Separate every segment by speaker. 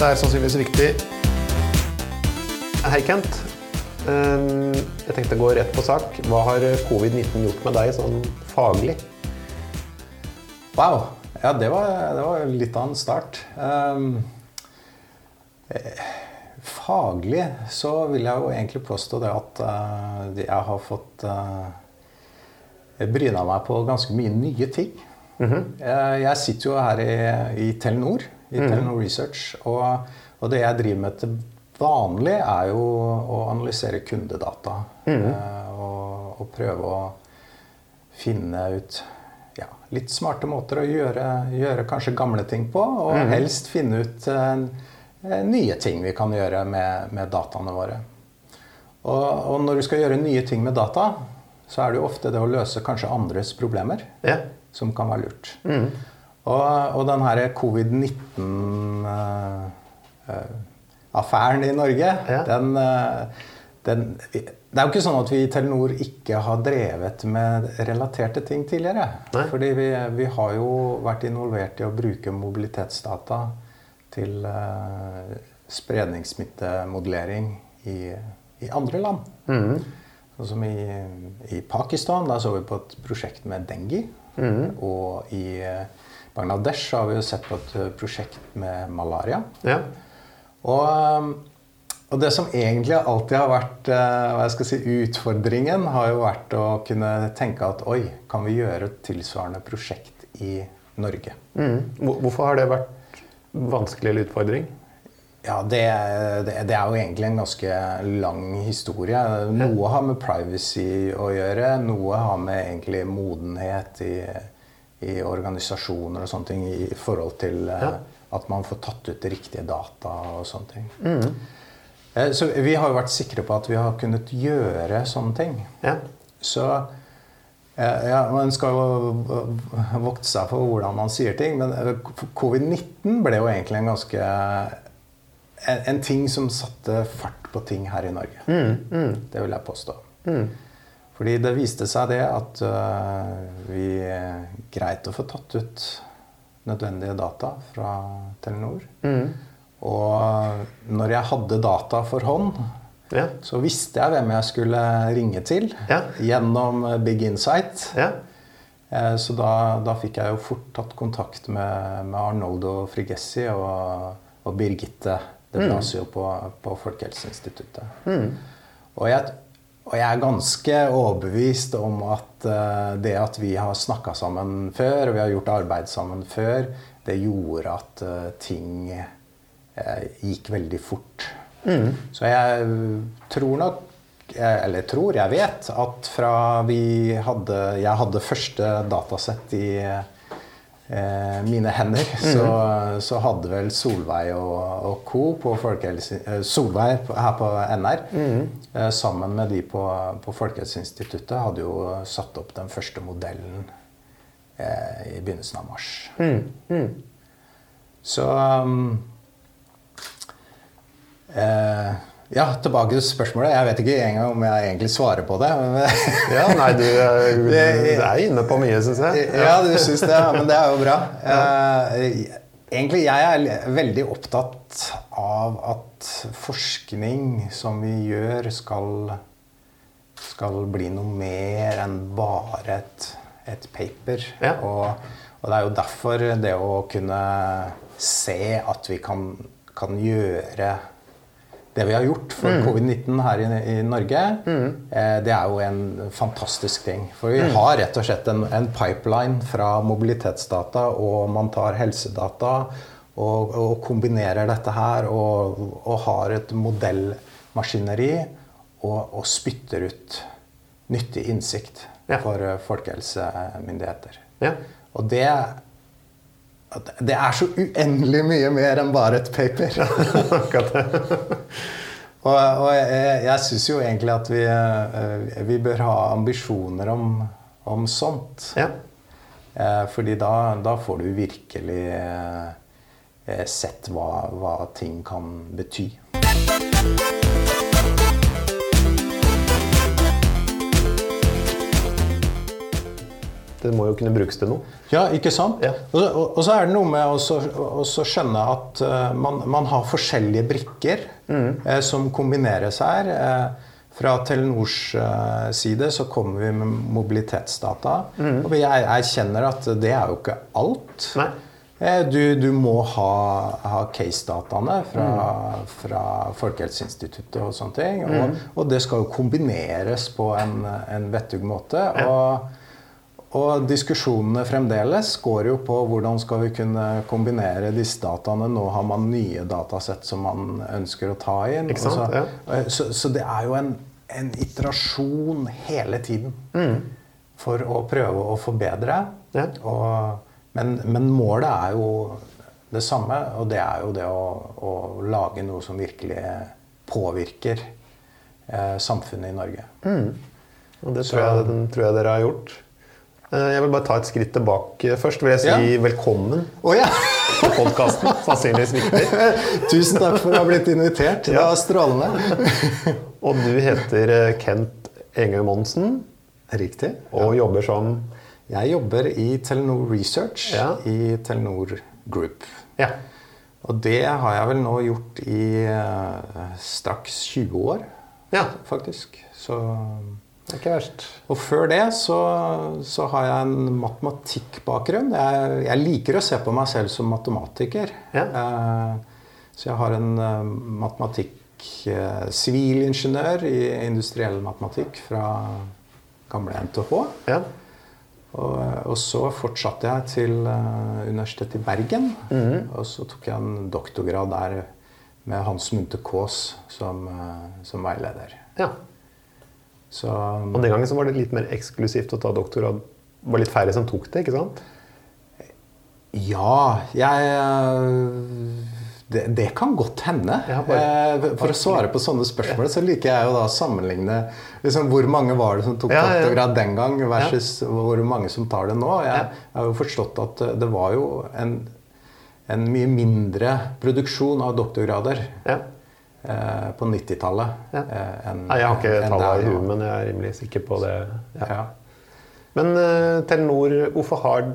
Speaker 1: Dette er sannsynligvis viktig. Hei, Kent. Ehm, Jeg tenkte å gå rett på sak. Hva har covid-19 gjort med deg sånn faglig?
Speaker 2: Wow. Ja, det var, det var litt av en start. Um, eh, faglig så vil jeg jo egentlig påstå det at uh, jeg har fått uh, bryna meg på ganske mye nye ting. jeg, jeg sitter jo her i, i Telenor, i Telenor Research, og, og det jeg driver med til vanlig, er jo å analysere kundedata. Mm. og, og prøve å finne ut ja, litt smarte måter å gjøre, gjøre kanskje gamle ting på, og helst finne ut eh, nye ting vi kan gjøre med, med dataene våre. Og, og når du skal gjøre nye ting med data, så er det jo ofte det å løse kanskje andres problemer
Speaker 1: Ja.
Speaker 2: som kan være lurt. Og, og den her covid-19-affæren i Norge,
Speaker 1: Ja.
Speaker 2: den, eh, den Det er jo ikke sånn at vi i Telenor ikke har drevet med relaterte ting tidligere.
Speaker 1: Nei.
Speaker 2: Fordi vi, vi har jo vært involvert i å bruke mobilitetsdata til uh, spredningssmittemodellering i, i andre land. Sånn som i, i Pakistan, da så vi på et prosjekt med dengue. Og i eh, Bangladesh har vi jo sett på et eh, prosjekt med malaria.
Speaker 1: ja.
Speaker 2: Og, um, og det som egentlig alltid har vært eh, hva jeg skal si, utfordringen, har jo vært å kunne tenke at oi, kan vi gjøre et tilsvarende prosjekt i Norge?
Speaker 1: Mm. Hvorfor har det vært vanskelig eller utfordring?
Speaker 2: Ja, det, det, det er jo egentlig en ganske lang historie. Noe har med privacy å gjøre. Noe har med egentlig modenhet i, i organisasjoner og sånne ting i forhold til eh,
Speaker 1: Ja.
Speaker 2: at man får tatt ut riktige data og sånne ting. Eh, Så vi har jo vært sikre på at vi har kunnet gjøre sånne ting.
Speaker 1: Ja.
Speaker 2: Så eh, ja, Man skal jo vokte seg for hvordan man sier ting, men eh, covid-19 ble jo egentlig en ganske en, en ting som satte fart på ting her i Norge. Det vil jeg påstå. Fordi det viste seg det at eh, vi greit å få tatt ut nødvendige data fra Telenor. Og når jeg hadde data for hånd,
Speaker 1: Ja.
Speaker 2: så visste jeg hvem jeg skulle ringe til
Speaker 1: Ja.
Speaker 2: gjennom eh, Big Insight.
Speaker 1: Ja.
Speaker 2: Eh, Så da, da fikk jeg jo fort tatt kontakt med, med Arnoldo Frigessi og, og Birgitte de Blasio på, på Folkehelseinstituttet. Og, jeg, og jeg er ganske overbevist om at eh, det at vi har snakka sammen før, og vi har gjort arbeid sammen før, det gjorde at eh, ting eh, gikk veldig fort. Så jeg tror nok eller tror, jeg vet, at fra vi hadde Jeg hadde første datasett i mine hender, så, så hadde vel Solveig og, og co. på Folkehelse... eh, Solveig her på NR, eh, sammen med de på, på Folkehelseinstituttet, hadde jo satt opp den første modellen eh, i begynnelsen av mars. Så um, eh, Ja, tilbake til spørsmålet. Jeg vet ikke engang om jeg egentlig svarer på det.
Speaker 1: ja, nei, du, er- du er inne på mye, syns jeg.
Speaker 2: ja, du syns det, men det er jo bra. Eh, egentlig jeg er veldig opptatt av at forskning som vi gjør, skal, skal bli noe mer enn bare et, et paper.
Speaker 1: Ja.
Speaker 2: Og, og det er jo derfor det å kunne se at vi kan, kan gjøre det vi har gjort for covid-19 her i, i Norge, eh, det er jo en fantastisk ting. For vi har rett og slett en, en pipeline fra mobilitetsdata, og man tar helsedata og, og kombinerer dette her og, og har et modellmaskineri og, og spytter ut nyttig innsikt
Speaker 1: Ja.
Speaker 2: for eh, folkehelsemyndigheter.
Speaker 1: Ja.
Speaker 2: Og det det er så uendelig mye mer enn bare et paper. Og, og jeg, jeg syns jo egentlig at vi, eh, vi bør ha ambisjoner om, om sånt.
Speaker 1: Ja.
Speaker 2: Eh, Fordi da, da får du virkelig eh, sett hva, hva ting kan bety.
Speaker 1: Det må jo kunne brukes til noe.
Speaker 2: Ja, ikke sant?
Speaker 1: Ja.
Speaker 2: Og, så- og, og så er det noe med å så- å så skjønne at uh, man, man har forskjellige brikker eh, som kombineres her. Uh, fra Telenors side så kommer vi med mobilitetsdata. Og vi er- erkjenner at det er jo ikke alt.
Speaker 1: Nei.
Speaker 2: Du, du må ha, ha case-dataene fra, fra Folkehelseinstituttet og sånne ting. Og, og det skal jo kombineres på en, en vettug måte. Og, og diskusjonene fremdeles går jo på hvordan skal vi kunne kombinere disse dataene. Nå har man nye datasett som man ønsker å ta inn. Så,
Speaker 1: Ja.
Speaker 2: så, så det er jo en, en iterasjon hele tiden for å prøve å forbedre.
Speaker 1: Ja.
Speaker 2: Og, men, men målet er jo det samme, og det er jo det å, å lage noe som virkelig påvirker eh, samfunnet i Norge.
Speaker 1: Og det
Speaker 2: Så-
Speaker 1: jeg, den tror jeg dere har gjort. Eh, Jeg vil bare ta et skritt tilbake. Først vil jeg si
Speaker 2: Ja.
Speaker 1: velkommen
Speaker 2: oh, ja!
Speaker 1: til podkasten. Sannsynligvis viktig.
Speaker 2: Tusen takk for å ha blitt invitert. Det var strålende.
Speaker 1: Og du heter eh, Kent Engøy Monsen
Speaker 2: Riktig.
Speaker 1: og jobber som
Speaker 2: Jeg jobber i Telenor Research
Speaker 1: Ja.
Speaker 2: i Telenor Group.
Speaker 1: Ja.
Speaker 2: Og det har jeg vel nå gjort i eh, straks 20 år,
Speaker 1: ja.
Speaker 2: faktisk. Så
Speaker 1: Det er ikke verst.
Speaker 2: Og før det så, så har jeg en matematikkbakgrunn. Jeg, jeg liker å se på meg selv som matematiker.
Speaker 1: Ja.
Speaker 2: Eh, så jeg har en eh, matematikk eh, Sivilingeniør i industriell matematikk fra gamle NTH.
Speaker 1: Ja.
Speaker 2: Og, og så fortsatte jeg til uh, Universitetet i Bergen. Og så tok jeg en doktorgrad der med Hans Munthe Kaas som, uh, som veileder.
Speaker 1: ja.
Speaker 2: Så
Speaker 1: Og den gangen var det litt mer eksklusivt å ta doktorgrad. Det var litt færre som tok det, ikke sant?
Speaker 2: Ja, jeg eh, det, det kan godt hende.
Speaker 1: Bare-
Speaker 2: Eh, For å svare på sånne spørsmål så liker jeg jo da å sammenligne liksom, hvor mange var det som tok
Speaker 1: Ja, ja.
Speaker 2: doktorgrad den gang, versus hvor mange som tar det nå. Jeg, jeg har jo forstått at eh, det var jo en, en mye mindre produksjon av doktorgrader
Speaker 1: Ja.
Speaker 2: Eh, på 90-tallet.
Speaker 1: Ja.
Speaker 2: eh,
Speaker 1: Nei, jeg har ikke
Speaker 2: tallet
Speaker 1: tallene i huet, men jeg er rimelig sikker på det. Ja.
Speaker 2: Ja.
Speaker 1: Men eh, Telenor, hvorfor har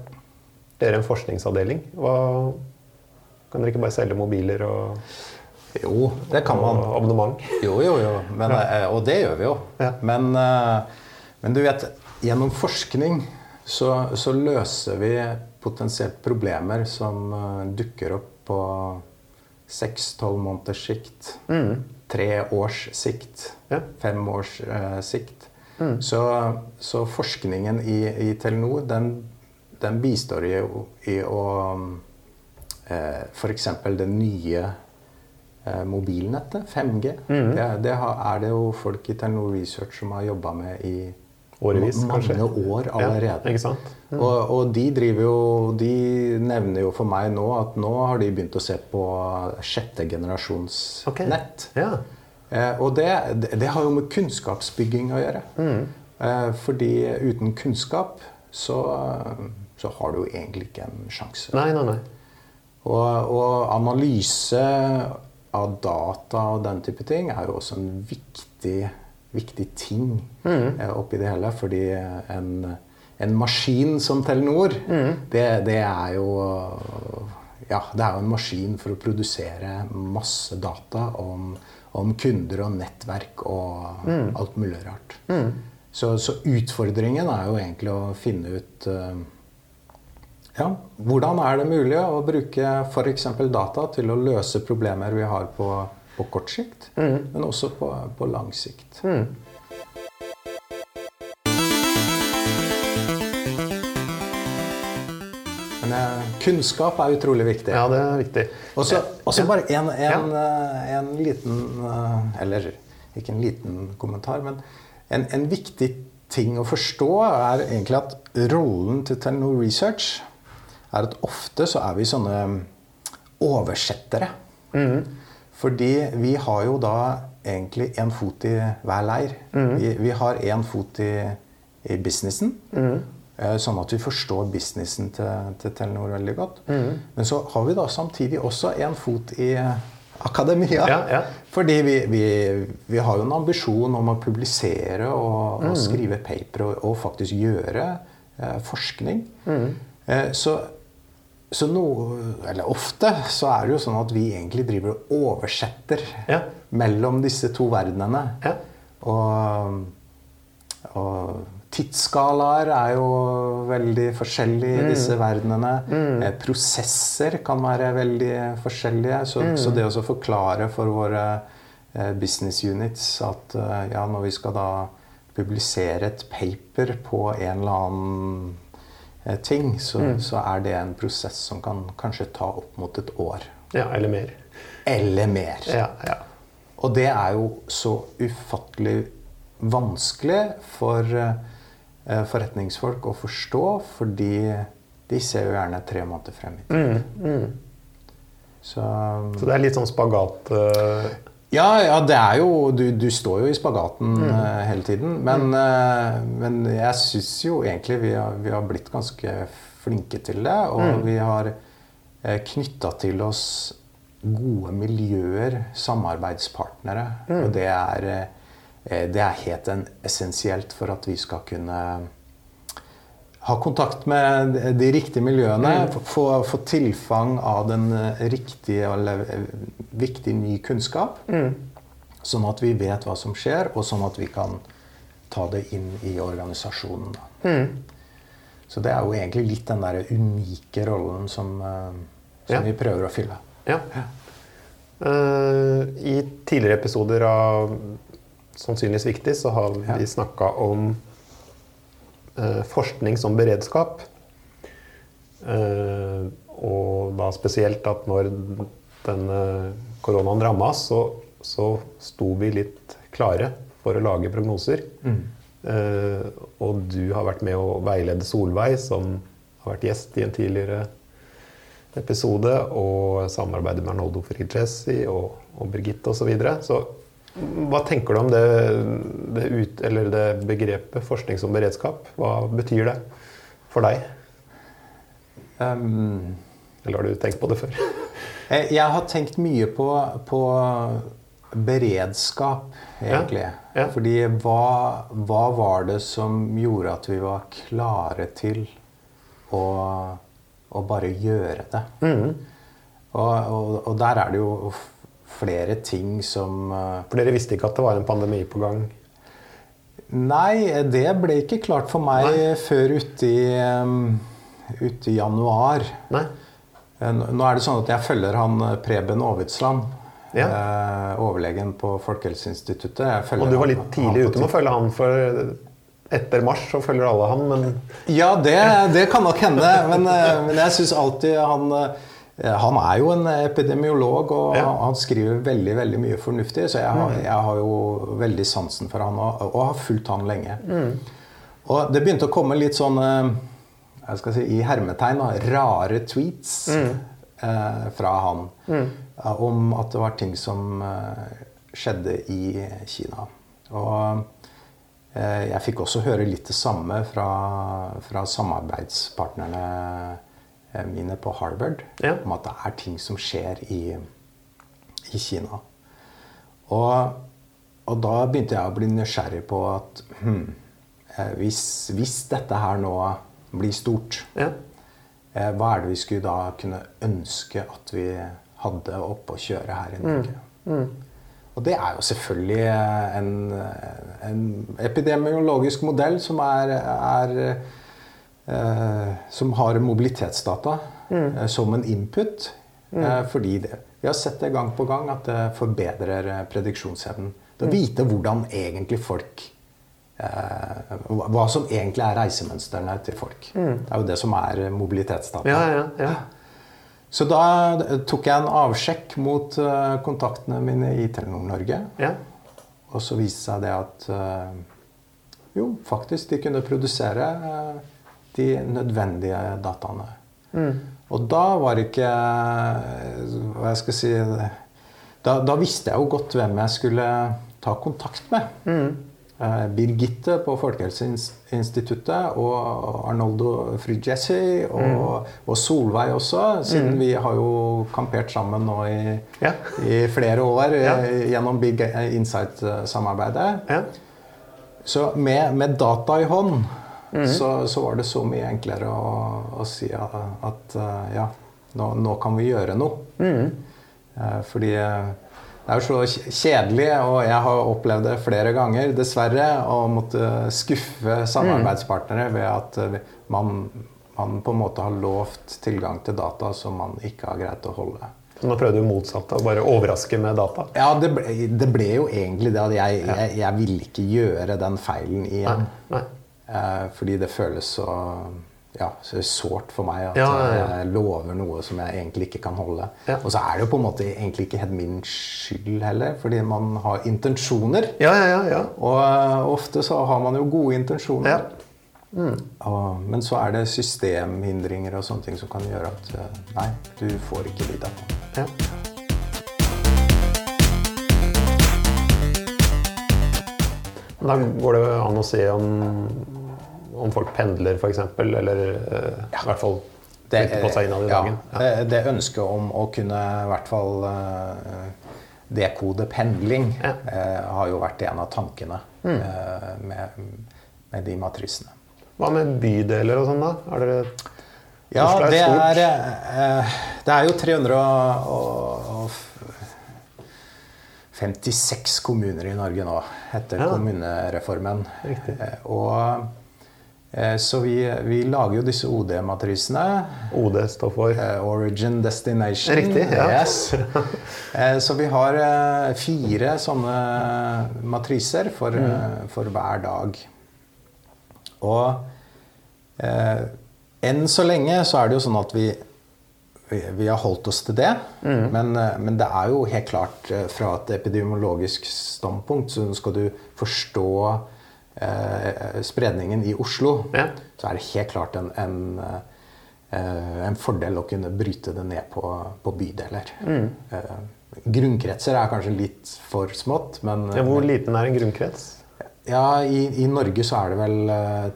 Speaker 1: dere en forskningsavdeling? Hva, kan dere ikke bare selge mobiler og,
Speaker 2: Jo, det kan man.
Speaker 1: og abonnement?
Speaker 2: Jo, jo, jo. Men, ja. Og det gjør vi jo.
Speaker 1: Ja.
Speaker 2: Men, men du vet, gjennom forskning så, så løser vi potensielt problemer som dukker opp på seks-tolv måneders sikt. Tre års sikt.
Speaker 1: Ja.
Speaker 2: Fem års eh, sikt. Så, så forskningen i, i Telenor, den, den bistår i, i å eh, F.eks. det nye eh, mobilnettet, 5G. Det, det har, er det jo folk i Telenor Research som har jobba med i
Speaker 1: Årevis,
Speaker 2: ma- mange
Speaker 1: kanskje?
Speaker 2: år
Speaker 1: Ja,
Speaker 2: allerede.
Speaker 1: ikke sant?
Speaker 2: Og, og de driver jo De nevner jo for meg nå at nå har de begynt å se på sjette generasjons
Speaker 1: okay.
Speaker 2: nett.
Speaker 1: Ja.
Speaker 2: Eh, og det, det, har jo med kunnskapsbygging å gjøre. Eh, fordi uten kunnskap så, så har du jo egentlig ikke en sjanse.
Speaker 1: Nei, nei, nei.
Speaker 2: Og, og analyse av data og den type ting er jo også en viktig, viktig ting mm. oppi det hele. Fordi en, en maskin som Telenor, det, det er jo ja, det er jo en maskin for å produsere masse data om, om kunder og nettverk og alt mulig rart. Så, så utfordringen er jo egentlig å finne ut eh, ja, Hvordan er det mulig å bruke f.eks. data til å løse problemer vi har på, på kort sikt, men også på, på lang sikt? Men eh, kunnskap er utrolig viktig.
Speaker 1: Ja, det er viktig.
Speaker 2: Og så bare en, en, ja. en liten eh, Eller ikke en liten kommentar, men en, en viktig ting å forstå er egentlig at rollen til Telenor Research er at ofte så er vi sånne oversettere. Fordi vi har jo da egentlig en fot i hver leir. Vi, vi har en fot i, i businessen. Mm. Sånn at vi forstår businessen til, til Telenor veldig godt. Men så har vi da samtidig også en fot i akademia.
Speaker 1: Ja, ja.
Speaker 2: Fordi vi, vi, vi har jo en ambisjon om å publisere og, og skrive paper og, og faktisk gjøre eh, forskning. Eh, så, så noe, eller ofte så er det jo sånn at vi egentlig driver og oversetter
Speaker 1: Ja.
Speaker 2: mellom disse to verdenene.
Speaker 1: Ja.
Speaker 2: Og, og tidsskalaer er jo veldig forskjellige i disse verdenene. Mm. Prosesser kan være veldig forskjellige. Så, så det å forklare for våre eh, business units at eh, ja, når vi skal da publisere et paper på en eller annen eh, ting, så, så er det en prosess som kan kanskje ta opp mot et år.
Speaker 1: ja, eller mer.
Speaker 2: Eller mer.
Speaker 1: Ja, ja.
Speaker 2: Og det er jo så ufattelig vanskelig for eh, forretningsfolk å forstå, fordi de ser jo gjerne tre måneder frem i tid. Så
Speaker 1: Så det er litt sånn spagat eh,
Speaker 2: ja, ja, det er jo Du, du står jo i spagaten eh, hele tiden. Men, eh, men jeg syns jo egentlig vi har, vi har blitt ganske flinke til det. Og vi har uh, knytta til oss gode miljøer, samarbeidspartnere. Og det er, eh, det er helt en, essensielt for at vi skal kunne ha kontakt med de riktige miljøene, få, få tilfang av den eh, riktige eller eh, viktig ny kunnskap. Sånn at vi vet hva som skjer, og sånn at vi kan ta det inn i organisasjonen. da. Så det er jo egentlig litt den der unike rollen som, eh, som
Speaker 1: Ja.
Speaker 2: vi prøver å fylle.
Speaker 1: Ja. Eh, I tidligere episoder av Sannsynligvis viktig så har
Speaker 2: Ja.
Speaker 1: vi snakka om forskning som beredskap. Eh, og da spesielt at når denne koronaen ramma, så, så sto vi litt klare for å lage prognoser. Eh, og du har vært med å veilede Solveig, som har vært gjest i en tidligere episode, og samarbeidet med Arnoldo Frigessi og, og Birgitte osv. Så, videre. så hva tenker du om det, det, ut, eller det begrepet forskning som beredskap? Hva betyr det for deg?
Speaker 2: Um,
Speaker 1: Eller har du tenkt på det før?
Speaker 2: Eh, Jeg har tenkt mye på, på beredskap, egentlig.
Speaker 1: Ja, ja.
Speaker 2: Fordi hva, hva var det som gjorde at vi var klare til å, å bare gjøre det?
Speaker 1: Mm.
Speaker 2: Og, og, og der er det jo flere ting som eh,
Speaker 1: For dere visste ikke at det var en pandemi på gang?
Speaker 2: Nei, det ble ikke klart for meg
Speaker 1: Nei.
Speaker 2: før ute i, um, ute januar.
Speaker 1: Nei?
Speaker 2: Eh, Nå er det sånn at jeg følger han eh, Preben Aavitsland.
Speaker 1: Ja.
Speaker 2: Eh, overlegen på Folkehelseinstituttet.
Speaker 1: Og du var litt tidlig ute med å følge han, for etter mars så følger alle han, men
Speaker 2: Ja, det, det kan nok hende. Men, eh, men jeg syns alltid han eh, Han er jo en epidemiolog, og
Speaker 1: Ja.
Speaker 2: han skriver veldig veldig mye fornuftig. Så jeg har, jeg har jo veldig sansen for han, og, og har fulgt han lenge. Og det begynte å komme litt sånn eh, jeg skal si, i hermetegn da, rare tweets eh, fra han mm. om at det var ting som eh, skjedde i Kina. Og Eh, Jeg fikk også høre litt det samme fra, fra samarbeidspartnerne eh, mine på Harvard.
Speaker 1: Ja.
Speaker 2: Om at det er ting som skjer i, i Kina. Og, og da begynte jeg å bli nysgjerrig på at hm, eh, hvis, hvis dette her nå blir stort,
Speaker 1: ja.
Speaker 2: eh, hva er det vi skulle da kunne ønske at vi hadde oppe å kjøre her i Norge? Og det er jo selvfølgelig en, en epidemiologisk modell som er, er eh, Som har mobilitetsdata mm. som en input. Mm. fordi det, vi har sett det gang på gang at det forbedrer eh, prediksjonsevnen. Det å vite hvordan egentlig folk eh, hva som egentlig er reisemønstrene til folk. Det er jo det som er mobilitetsdata.
Speaker 1: Ja, ja, ja.
Speaker 2: Så da tok jeg en avsjekk mot eh, kontaktene mine i Telenor Norge.
Speaker 1: ja.
Speaker 2: Og så viste seg det at eh, jo, faktisk, de kunne produsere eh, de nødvendige dataene. Og da var det ikke hva Hva jeg skal si da, da visste jeg jo godt hvem jeg skulle ta kontakt med. Mm. Birgitte på Folkehelseinstituttet og Arnoldo Frigessi og, og Solveig også, siden vi har jo kampert sammen nå i,
Speaker 1: Ja.
Speaker 2: i flere år
Speaker 1: Ja.
Speaker 2: eh, gjennom Big Insight-samarbeidet.
Speaker 1: ja.
Speaker 2: Så med, med data i hånd så, så, var det så mye enklere å, å si at ja, nå, nå, kan vi gjøre noe. Mm. Fordi det er jo så kjedelig, og jeg har opplevd det flere ganger, dessverre, å måtte skuffe samarbeidspartnere ved at man, man på en måte har lovt tilgang til data som man ikke har greid å holde.
Speaker 1: Så nå prøvde du motsatt, å bare overraske med data?
Speaker 2: Ja, det ble, det ble jo egentlig det at jeg, jeg, jeg ville ikke gjøre den feilen igjen. Nei, nei. Eh, fordi det føles så ja, så det sårt for meg at ja, ja, jeg lover noe som jeg egentlig ikke kan holde. Og så er det jo på en måte egentlig ikke helt min skyld heller, fordi man har intensjoner. Og uh, ofte så har man jo gode intensjoner. Mm. Og, men så er det systemhindringer og sånne ting som kan gjøre at uh, nei, du får ikke de dataene.
Speaker 1: Da går det an å si om om folk pendler, f.eks., eller uh, ja. i hvert fall flytter på seg innad i dagen.
Speaker 2: Ja. Det, det ønsket om å kunne i hvert fall uh, dekode pendling ja. uh, har jo vært en av tankene mm. med, med, de matrisene.
Speaker 1: Hva med bydeler og sånn, da? Er dere
Speaker 2: ja, det er, det er jo 356 kommuner i Norge nå etter ja. kommunereformen. Riktig. Og Eh, så vi, vi, lager jo disse OD-matrisene.
Speaker 1: OD står for?
Speaker 2: Eh, Origin Destination.
Speaker 1: Riktig, ja.
Speaker 2: Yes. Eh, så vi har fire sånne matriser for, mm. for hver dag. Og eh, enn så lenge så er det jo sånn at vi, vi, vi har holdt oss til det. Mm. Men, men, det er jo helt klart fra et epidemiologisk standpunkt så skal du forstå eh, spredningen i Oslo, ja. så er det helt klart en, en, eh, en, fordel å kunne bryte det ned på, på bydeler. Mm. Eh, grunnkretser er kanskje litt for smått, men
Speaker 1: ja, Hvor liten er en grunnkrets?
Speaker 2: Ja, i, i Norge så er det vel eh,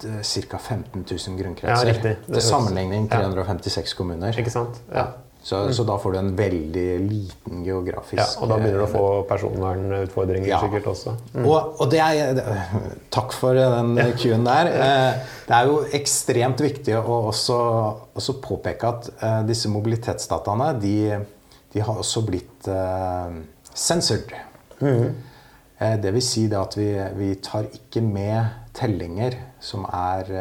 Speaker 2: ca. 15 000 grunnkretser. Ja, Til sammenligning 356 kommuner.
Speaker 1: Ikke sant? Ja.
Speaker 2: Så, mm. så, da får du en veldig liten geografisk Ja,
Speaker 1: Og da begynner du å få personvernutfordringer ja. sikkert også.
Speaker 2: Mm. Og, og, det er Takk for den Q-en der. Eh, det er jo ekstremt viktig å også, også påpeke at uh, disse mobilitetsdataene de, de, har også blitt uh, sensored. Mm. Det vil si det at vi, vi, tar ikke med tellinger som er,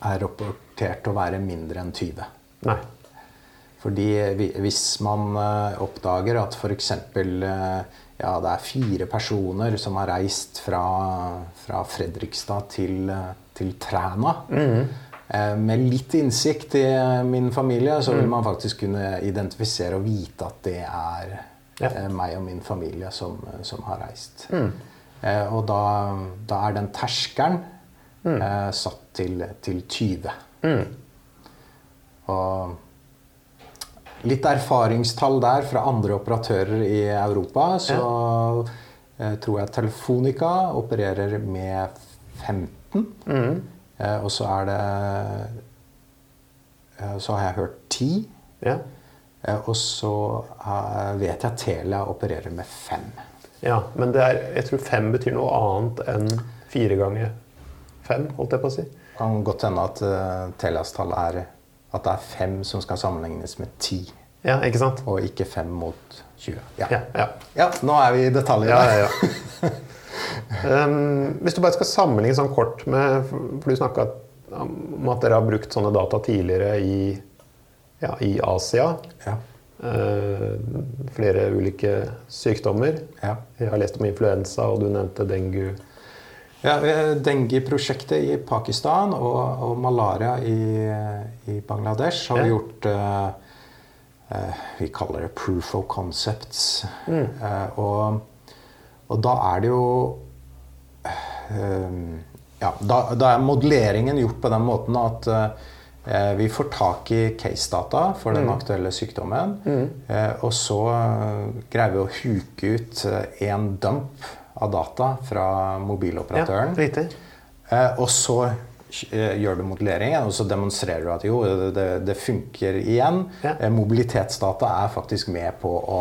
Speaker 2: er rapportert å være mindre enn 20. Nei. Fordi hvis man eh, oppdager at f.eks. Eh, ja, det er fire personer som har reist fra, fra Fredrikstad til, til Træna mm. Med litt innsikt i min familie så vil mm. man faktisk kunne identifisere og vite at det er ja. meg og min familie som, som har reist. Mm. Og da, da, er den terskelen mm. satt til, til 20. Mm. Og litt erfaringstall der fra andre operatører i Europa, så ja. Eh, tror jeg Telefonica opererer med 15. Mm. Eh, og så er det eh, Så har jeg hørt 10. Ja. Og så vet jeg Telia opererer med 5.
Speaker 1: Ja, men er, jeg tror 5 betyr noe annet enn 4 ganger 5, holdt jeg på å si.
Speaker 2: Det kan godt hende at Telias tall er at det er fem som skal sammenlignes med ti.
Speaker 1: Ja, ikke sant?
Speaker 2: Og ikke fem mot 20. Ja, ja, ja. ja nå er vi i detaljene Ja, ja,
Speaker 1: um, hvis du bare skal sammenligne sånn kort med For du snakka om at dere har brukt sånne data tidligere i, i Asia. Uh, flere ulike sykdommer. Jeg har lest om influensa, og du nevnte dengue.
Speaker 2: Ja, Dengue-prosjektet i Pakistan og, og malaria i, i, Bangladesh har vi gjort uh, Eh, vi kaller det 'proof of concepts'. Mm. Uh, og, og, da er det jo uh, ja, da, da, er modelleringen gjort på den måten at eh, vi får tak i case-data for den mm. aktuelle sykdommen. Mm. Eh, og så greier vi å huke ut én dump av data fra mobiloperatøren. Ja, og så Eh, gjør du modelleringen, og så demonstrerer du at jo, det, det funker igjen. Ja. Eh, mobilitetsdata er faktisk med på å,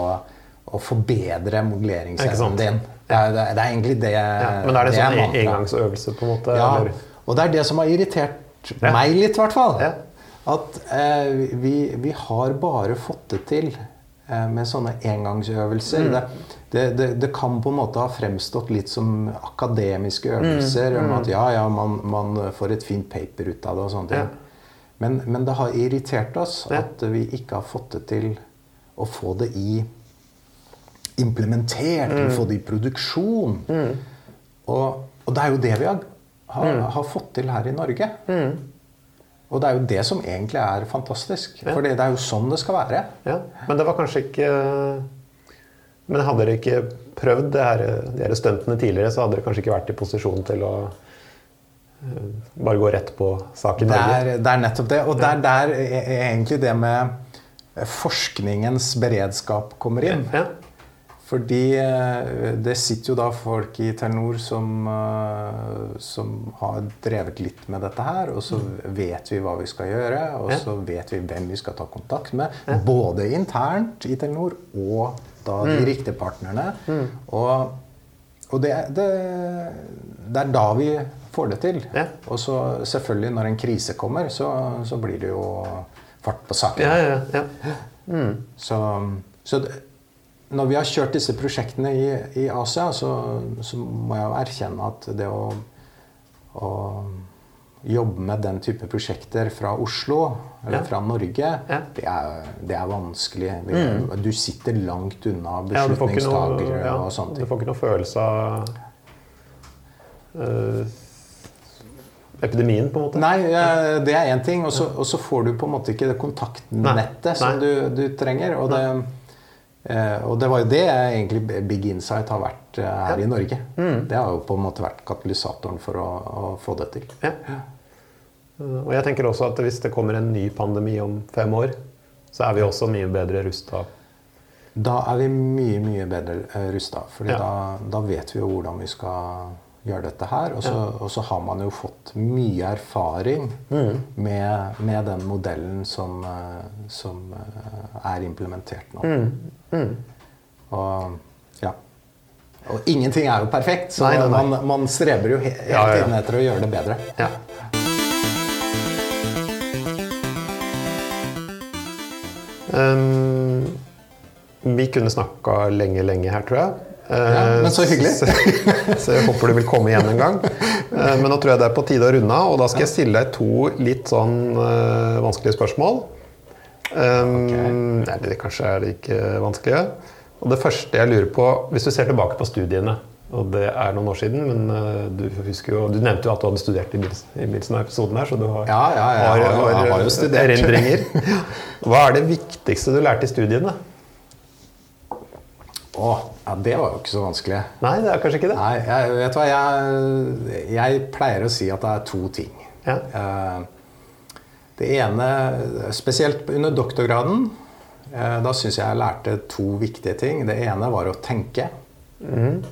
Speaker 2: å forbedre modelleringsevnen din. Det er, det er, det egentlig det
Speaker 1: Ja, men er det,
Speaker 2: det
Speaker 1: sånn engangsøvelse, på en måte?
Speaker 2: Ja,
Speaker 1: eller?
Speaker 2: og det er det som har irritert
Speaker 1: Ja.
Speaker 2: meg litt, i hvert fall.
Speaker 1: Ja.
Speaker 2: At eh, vi, vi har bare fått det til eh, med sånne engangsøvelser.
Speaker 1: Mm.
Speaker 2: Det, det, det, kan på en måte ha fremstått litt som akademiske øvelser.
Speaker 1: Mm.
Speaker 2: Om at ja, ja, man, man får et fint paper ut av det og sånne ting.
Speaker 1: Ja.
Speaker 2: Men, men det har irritert oss
Speaker 1: Ja.
Speaker 2: at vi ikke har fått det til å få det i implementert,
Speaker 1: Mm.
Speaker 2: få det i produksjon. Og, og det er jo det vi har, har,
Speaker 1: Mm.
Speaker 2: har fått til her i Norge. Og det er jo det som egentlig er fantastisk. For det er jo sånn det skal være.
Speaker 1: Ja, men det var kanskje ikke Men hadde dere ikke prøvd det her, de her stuntene tidligere, så hadde dere kanskje ikke vært i posisjon til å eh, bare gå rett på sak i
Speaker 2: Det
Speaker 1: Norge.
Speaker 2: er, det er nettopp det. Og det er der e- e- egentlig det med forskningens beredskap kommer inn.
Speaker 1: Ja.
Speaker 2: Fordi eh, det sitter jo da folk i Telenor som, eh, som har drevet litt med dette her. Og så vet vi hva vi skal gjøre, og så vet vi hvem vi skal ta kontakt med. Både internt i Telenor og da de riktige partnerne. Og, og det, det, det er da vi får det til.
Speaker 1: Ja.
Speaker 2: Og så selvfølgelig, når en krise kommer, så, så blir det jo fart på saken.
Speaker 1: Ja, ja, ja.
Speaker 2: Så, så det, når vi har kjørt disse prosjektene i, i Asia, så, så må jeg jo erkjenne at det å, å jobbe med den type prosjekter fra Oslo, eller
Speaker 1: Ja.
Speaker 2: fra Norge,
Speaker 1: Ja.
Speaker 2: det, er, det er vanskelig. Mm. Du sitter langt unna
Speaker 1: beslutningstakere Ja,
Speaker 2: og sånne
Speaker 1: du får ikke noe følelse av uh, epidemien, på en måte.
Speaker 2: Nei, det er én ting, og så, får du på en måte ikke det kontaktnettet
Speaker 1: Nei.
Speaker 2: som du, du trenger. Og det, og det var jo det egentlig Big Insight har vært eh, her i Norge.
Speaker 1: Mm.
Speaker 2: Det har jo på en måte vært katalysatoren for å, å få det til.
Speaker 1: Ja. Eh, Og jeg tenker også at hvis det kommer en ny pandemi om fem år, så er vi også mye bedre rusta.
Speaker 2: Da er vi mye, mye bedre rusta. For
Speaker 1: Ja.
Speaker 2: da, da vet vi jo hvordan vi skal gjøre dette her. Og så, og så har man jo fått mye erfaring
Speaker 1: Mm.
Speaker 2: med, med den modellen som, eh, som eh, er implementert nå.
Speaker 1: Mm.
Speaker 2: Og ja. Og ingenting er jo perfekt, så
Speaker 1: Nei, nei, nei.
Speaker 2: Man, man streber jo he hele
Speaker 1: Ja, ja, ja.
Speaker 2: tiden etter å gjøre det bedre.
Speaker 1: Ja. Um, vi kunne snakka lenge, lenge her, tror jeg.
Speaker 2: Ja, men så hyggelig.
Speaker 1: Så, så jeg håper du vil komme igjen en gang. Eh, men nå tror jeg det er på tide å runde av, og da skal jeg stille deg to litt sånn uh, vanskelige spørsmål. Um, Eller kanskje er det ikke vanskelige. Og det første jeg lurer på, hvis du ser tilbake på studiene og det er noen år siden, men uh, du jo, du nevnte jo at du hadde studert i begynnelsen av Bilsen-episoden her, så du har,
Speaker 2: Ja, ja, ja, har, har har, har jo studert.
Speaker 1: erindringer. Hva er det viktigste du lærte i studiene?
Speaker 2: Å, ja, det var jo ikke så vanskelig.
Speaker 1: Nei, det er kanskje ikke det.
Speaker 2: Nei, jeg, vet du hva, jeg, jeg pleier å si at det er to ting.
Speaker 1: Ja.
Speaker 2: Eh, Det ene, spesielt under doktorgraden, eh, da syns jeg jeg lærte to viktige ting. Det ene var å tenke. Mm.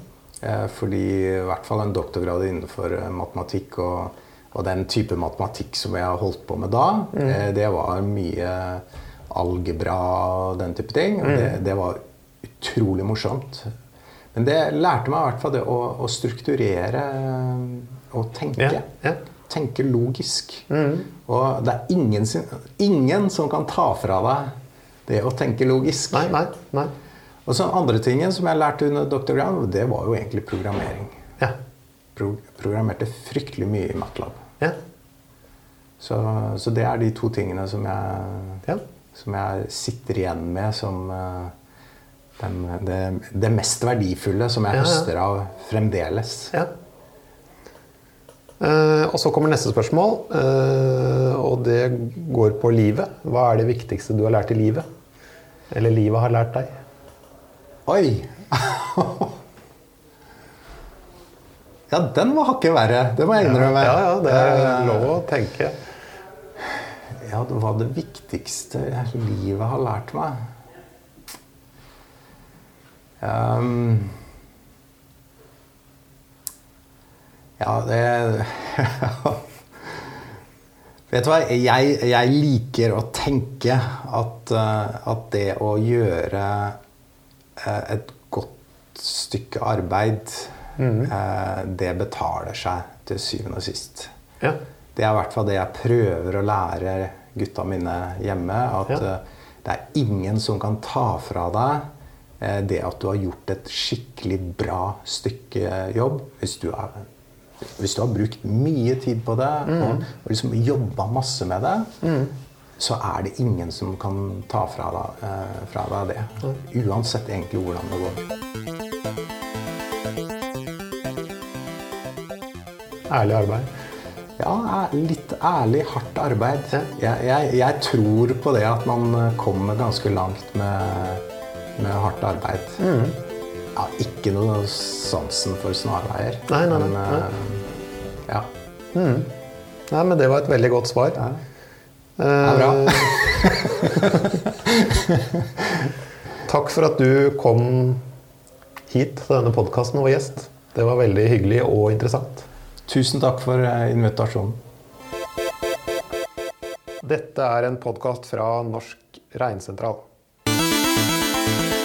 Speaker 2: Fordi i hvert fall en doktorgrad innenfor matematikk og, og den type matematikk som jeg holdt på med da, mm. det var mye algebra og den type ting. Og det, det var utrolig morsomt. Men det lærte meg i hvert fall det å, å strukturere eh, og tenke.
Speaker 1: Ja, ja.
Speaker 2: Tenke logisk. Og det er ingen, ingen som kan ta fra deg det å tenke logisk.
Speaker 1: Nei, nei, nei.
Speaker 2: Og så andre tingen som jeg lærte under dr. Graham, det var jo egentlig programmering.
Speaker 1: Ja.
Speaker 2: Pro programmerte fryktelig mye i MATLAB.
Speaker 1: Ja.
Speaker 2: Så, så det er de to tingene som jeg, som jeg sitter igjen med som eh, den, det, det mest verdifulle som jeg
Speaker 1: Ja, ja.
Speaker 2: høster av fremdeles.
Speaker 1: Ja. Eh, og så kommer neste spørsmål, eh, og det går på livet. Hva er det viktigste du har lært i livet? Eller livet har lært deg?
Speaker 2: Oi! ja, den var hakket verre. Det må jeg innrømme.
Speaker 1: Ja, ja, det er
Speaker 2: Eh,
Speaker 1: lov å tenke.
Speaker 2: Ja, det var det viktigste livet har lært meg. Ehm, ja, det Vet du hva? Jeg, jeg liker å tenke at, eh, at det å gjøre eh, et godt stykke arbeid, mm. det betaler seg til syvende og sist.
Speaker 1: Ja.
Speaker 2: Det er i hvert fall det jeg prøver å lære gutta mine hjemme. At
Speaker 1: Ja.
Speaker 2: eh, det er ingen som kan ta fra deg eh, det at du har gjort et skikkelig bra stykke jobb. Hvis du, er, hvis du har brukt mye tid på det og, og liksom jobba masse med det, så er det ingen som kan ta fra deg, eh, fra deg det. Uansett egentlig hvordan det går.
Speaker 1: Ærlig arbeid.
Speaker 2: Ja, litt ærlig, hardt arbeid. Jeg, jeg, jeg tror på det at man eh, kommer ganske langt med, med hardt arbeid. Ja, ikke noe sansen for snarveier.
Speaker 1: Nei, nei, nei,
Speaker 2: men, uh, ja.
Speaker 1: Nei, men det var et veldig godt svar.
Speaker 2: Ja.
Speaker 1: Eh,
Speaker 2: bra.
Speaker 1: Takk for at du kom hit til denne podkasten og var gjest. Det var veldig hyggelig og interessant.
Speaker 2: Tusen takk for eh, invitasjonen.
Speaker 1: Dette er en podkast fra Norsk Bye.